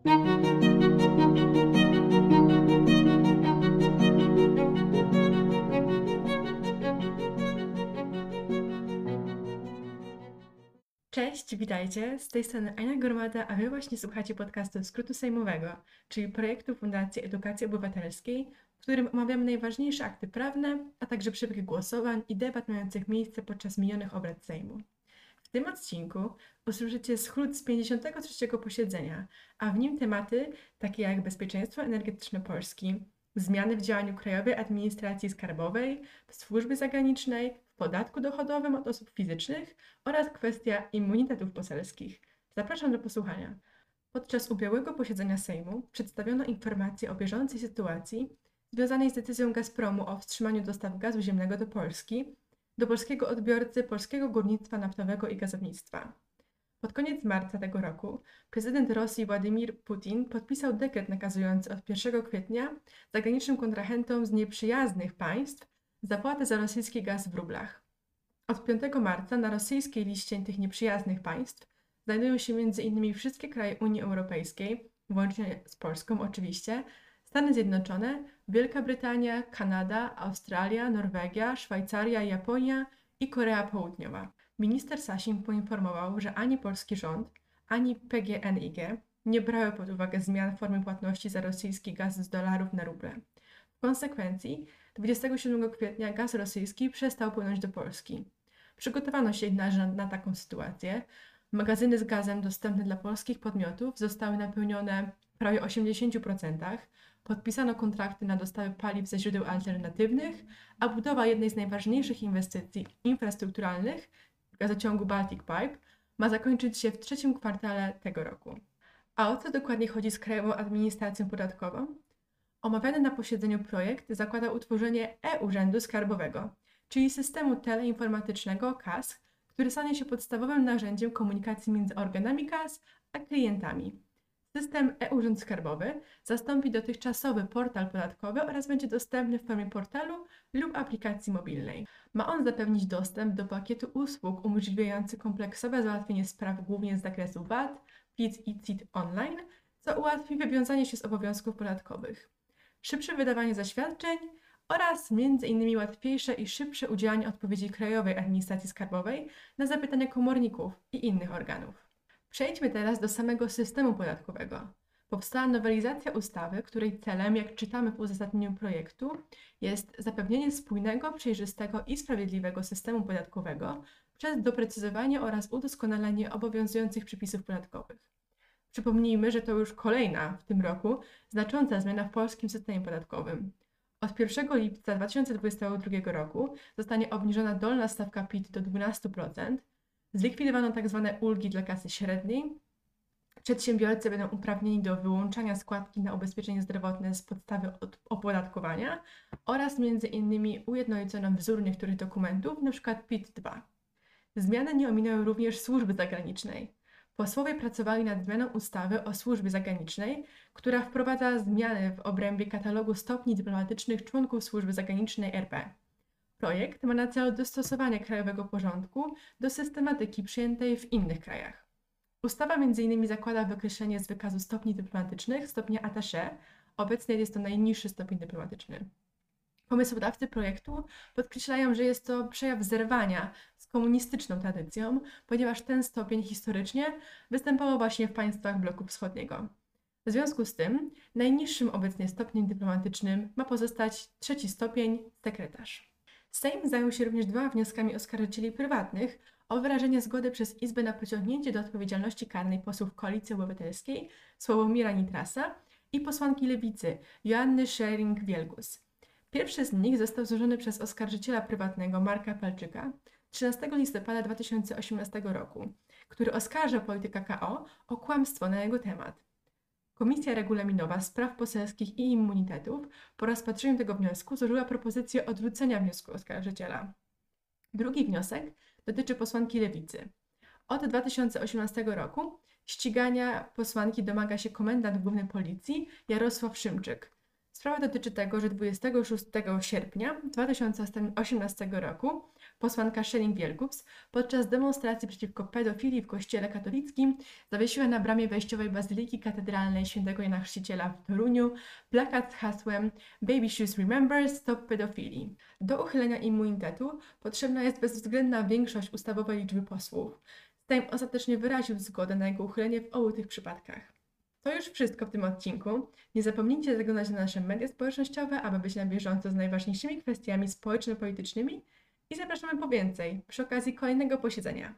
Cześć, witajcie. Z tej strony Aina Gromada, a Wy właśnie słuchacie podcastu Skrótu Sejmowego, czyli projektu Fundacji Edukacji Obywatelskiej, w którym omawiamy najważniejsze akty prawne, a także przebieg głosowań i debat mających miejsce podczas minionych obrad Sejmu. W tym odcinku usłyszycie skrót z 53. posiedzenia, a w nim tematy takie jak bezpieczeństwo energetyczne Polski, zmiany w działaniu Krajowej Administracji Skarbowej, w służby zagranicznej, w podatku dochodowym od osób fizycznych oraz kwestia immunitetów poselskich. Zapraszam do posłuchania. Podczas ubiegłego posiedzenia Sejmu przedstawiono informację o bieżącej sytuacji związanej z decyzją Gazpromu o wstrzymaniu dostaw gazu ziemnego do Polski, do polskiego odbiorcy polskiego górnictwa naftowego i gazownictwa. Pod koniec marca tego roku prezydent Rosji Władimir Putin podpisał dekret nakazujący od 1 kwietnia zagranicznym kontrahentom z nieprzyjaznych państw zapłatę za rosyjski gaz w rublach. Od 5 marca na rosyjskiej liście tych nieprzyjaznych państw znajdują się m.in. wszystkie kraje Unii Europejskiej, włącznie z Polską oczywiście, Stany Zjednoczone, Wielka Brytania, Kanada, Australia, Norwegia, Szwajcaria, Japonia i Korea Południowa. Minister Sasin poinformował, że ani polski rząd, ani PGNiG nie brały pod uwagę zmian formy płatności za rosyjski gaz z dolarów na ruble. W konsekwencji 27 kwietnia gaz rosyjski przestał płynąć do Polski. Przygotowano się na, na taką sytuację. Magazyny z gazem dostępne dla polskich podmiotów zostały napełnione prawie 80%, podpisano kontrakty na dostawę paliw ze źródeł alternatywnych, a budowa jednej z najważniejszych inwestycji infrastrukturalnych gazociągu Baltic Pipe ma zakończyć się w trzecim kwartale tego roku. A o co dokładnie chodzi z Krajową Administracją Podatkową? Omawiany na posiedzeniu projekt zakłada utworzenie e-Urzędu Skarbowego, czyli systemu teleinformatycznego KAS, który stanie się podstawowym narzędziem komunikacji między organami KAS a klientami. System e-Urząd Skarbowy zastąpi dotychczasowy portal podatkowy oraz będzie dostępny w formie portalu lub aplikacji mobilnej. Ma on zapewnić dostęp do pakietu usług umożliwiających kompleksowe załatwienie spraw głównie z zakresu VAT, PIT i CIT online, co ułatwi wywiązanie się z obowiązków podatkowych. Szybsze wydawanie zaświadczeń oraz m.in. łatwiejsze i szybsze udzielanie odpowiedzi Krajowej Administracji Skarbowej na zapytania komorników i innych organów. Przejdźmy teraz do samego systemu podatkowego. Powstała nowelizacja ustawy, której celem, jak czytamy w uzasadnieniu projektu, jest zapewnienie spójnego, przejrzystego i sprawiedliwego systemu podatkowego przez doprecyzowanie oraz udoskonalenie obowiązujących przepisów podatkowych. Przypomnijmy, że to już kolejna w tym roku znacząca zmiana w polskim systemie podatkowym. Od 1 lipca 2022 roku zostanie obniżona dolna stawka PIT do 12%, Zlikwidowano. Tak ulgi dla klasy średniej. Przedsiębiorcy będą uprawnieni do wyłączania składki na ubezpieczenie zdrowotne z podstawy opodatkowania oraz innymi ujednolicono wzór niektórych dokumentów, np. PIT-2. Zmiany nie ominęły również służby zagranicznej. Posłowie pracowali nad zmianą ustawy o służbie zagranicznej, która wprowadza zmiany w obrębie katalogu stopni dyplomatycznych członków służby zagranicznej RP. Projekt ma na celu dostosowanie krajowego porządku do systematyki przyjętej w innych krajach. Ustawa m.in. zakłada wykreślenie z wykazu stopni dyplomatycznych stopnia attaché, obecnie jest to najniższy stopień dyplomatyczny. Pomysłodawcy projektu podkreślają, że jest to przejaw zerwania z komunistyczną tradycją, ponieważ ten stopień historycznie występował właśnie w państwach bloku wschodniego. W związku z tym najniższym obecnie stopniem dyplomatycznym ma pozostać trzeci stopień sekretarz. Sejm zajął się również dwoma wnioskami oskarżycieli prywatnych o wyrażenie zgody przez Izbę na pociągnięcie do odpowiedzialności karnej posłów Koalicji Obywatelskiej Sławomira Nitrasa i posłanki Lewicy Joanny Schering-Wielgus. Pierwszy z nich został złożony przez oskarżyciela prywatnego Marka Palczyka 13 listopada 2018 roku, który oskarża polityka KO o kłamstwo na jego temat. Komisja Regulaminowa Spraw Poselskich i Immunitetów po rozpatrzeniu tego wniosku złożyła propozycję odrzucenia wniosku oskarżyciela. Drugi wniosek dotyczy posłanki Lewicy. Od 2018 roku ścigania posłanki domaga się komendant główny policji Jarosław Szymczyk. Sprawa dotyczy tego, że 26 sierpnia 2018 roku posłanka Schelling-Wielgus, podczas demonstracji przeciwko pedofilii w kościele katolickim zawiesiła na bramie wejściowej Bazyliki Katedralnej św. Jana Chrzciciela w Toruniu plakat z hasłem Baby Shoes Remember Stop Pedofilii. Do uchylenia immunitetu potrzebna jest bezwzględna większość ustawowej liczby posłów. Sejm ostatecznie wyraził zgodę na jego uchylenie w obu tych przypadkach. To już wszystko w tym odcinku. Nie zapomnijcie zaglądać na nasze media społecznościowe, aby być na bieżąco z najważniejszymi kwestiami społeczno-politycznymi i zapraszamy po więcej przy okazji kolejnego posiedzenia.